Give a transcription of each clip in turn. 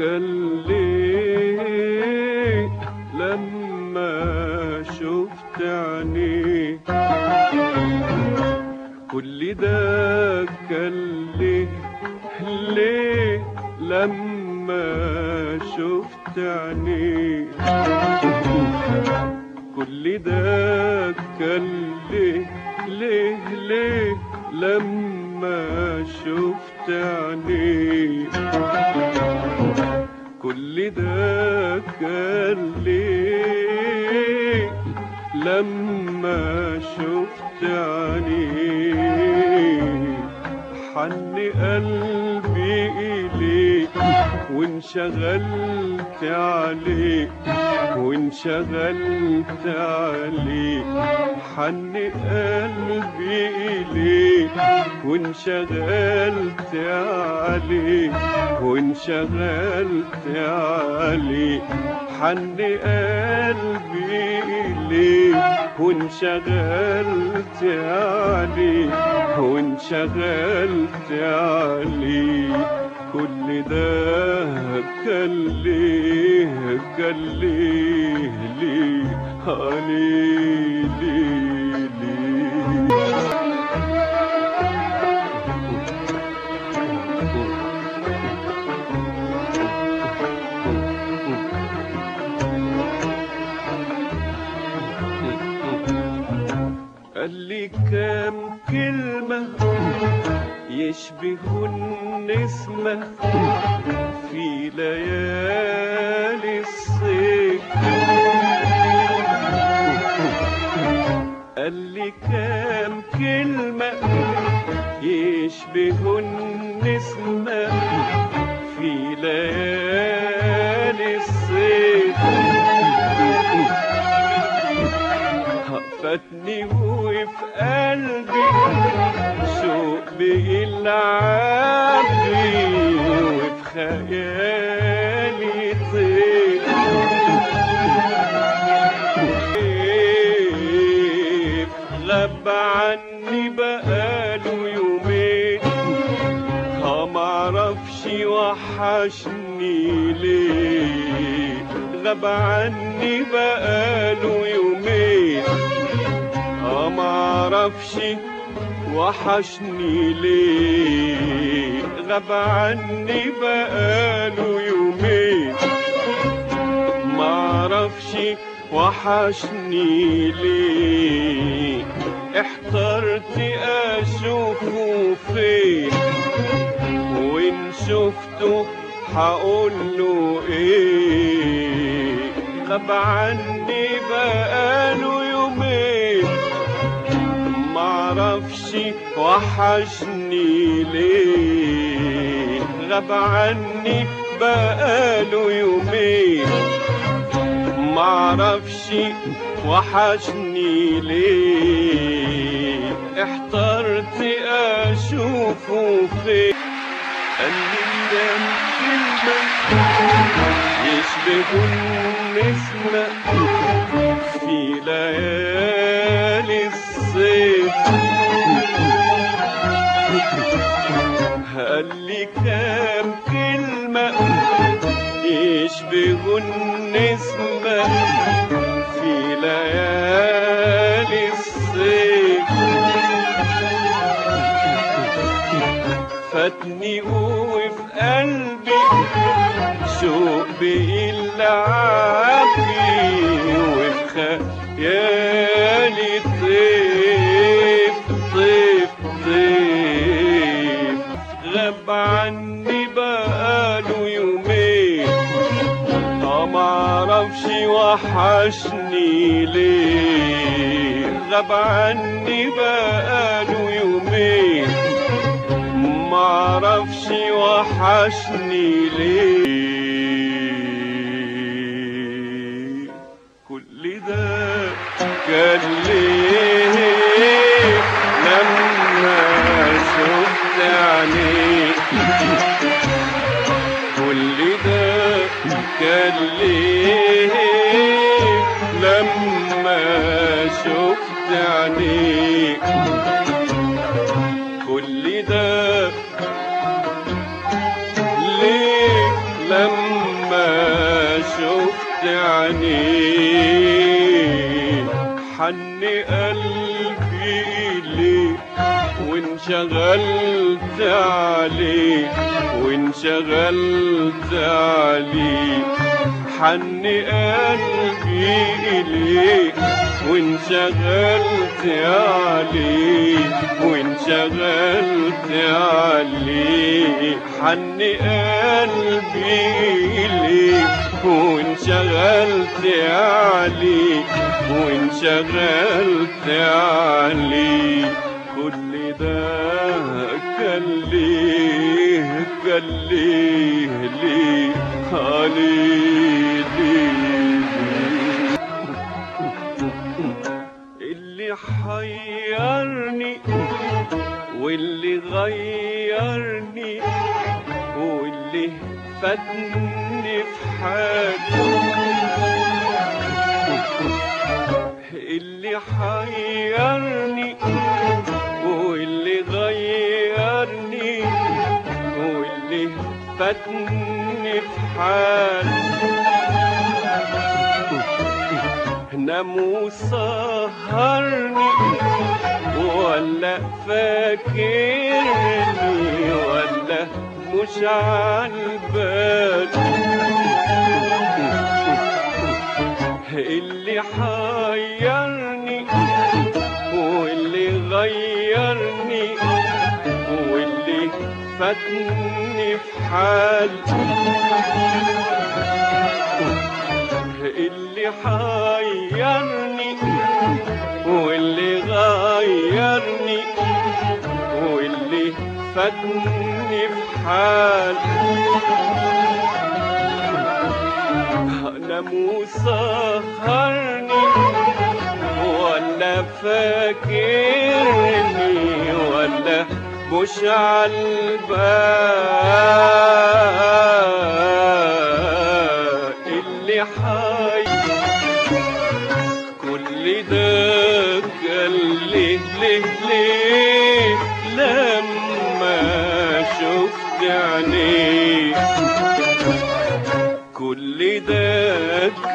كان ليه لما شفت عينيك كل ده كان ليه ليه لما شفت عينيك كل ده كان ليه ليه ليه لما شفت عينيك كل ده كان ليه لما شفت عينيك. حن قلبي إليك وانشغلت عليك. وانشغلت عليك حن قلبي إليك وانشغلت عليك وانشغلت عليك حن قلبي إليك وانشغلت عليك وانشغلت عليك كل ده كان ليه كان ليه ليه ليه قال لي كام كلمة يشبه النسمة في ليالي الصيف. قال لي كام كلمة يشبه النسمة في ليالي فاتني وفي قلبي شوق بيلعبني وفي خيالي طير غاب عني بقاله يومين ها معرفش وحشني ليه. غاب عني بقاله يومين آه معرفش وحشني ليه. غاب عني بقاله يومين. معرفش وحشني ليه. احترت أشوفه فين؟ وإن شفته هقوله إيه؟ غاب عني بقاله يومين. معرفش وحشني ليه؟ غاب عني بقاله يومين. معرفش وحشني ليه؟ احترت أشوفه فين؟ قال لي كلمة يشبه النسمة في ليالي. قال لي كام كلمة يشبه النسمة في ليالي الصيف. فاتني وفي قلبي شوق بيلعبني وفي خيالي طيف عني بقاله يومين آه معرفش وحشني ليه غاب عني بقاله يومين معرفش وحشني ليه كل ده كان شفت عينيك كل ده ليه لما شفت عينيك حن قلبي ليك وانشغلت عليك وانشغلت عليك حن قلبي إليك وانشغلت عليك وانشغلت عليك. حن قلبي إليك وانشغلت عليك وانشغلت عليك. كل ده كان ليه كان ليه ليه عليه اللي حيرني واللي غيرني واللي فاتني في حاجة. اللي حيرني واللي غيرني واللي فاتني في حاجة. نام وسهرني ولا فاكرني ولا مش عالبال اللي حيرني واللي غيرني واللي فاتني في حال اللي حيرني واللي غيرني واللي فاتني في حال نام وسهرني ولا فاكرني ولا مش عالبال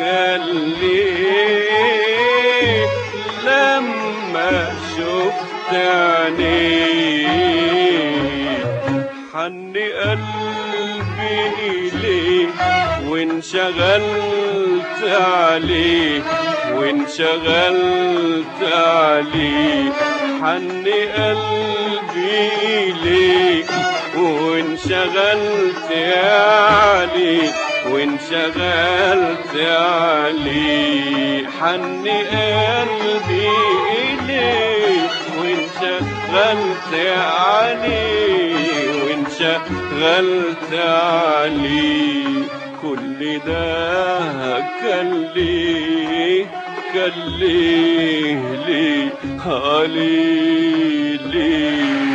كان ليه لما شفت عينيك حن قلبي إليك وانشغلت عليك وانشغلت عليك. حن قلبي إليك وانشغلت عليك. وانشغلت عليه حن قلبي إليك. وانشغلت عليه وانشغلت عليه كل ده كان ليه كان ليه ليه عليه ليه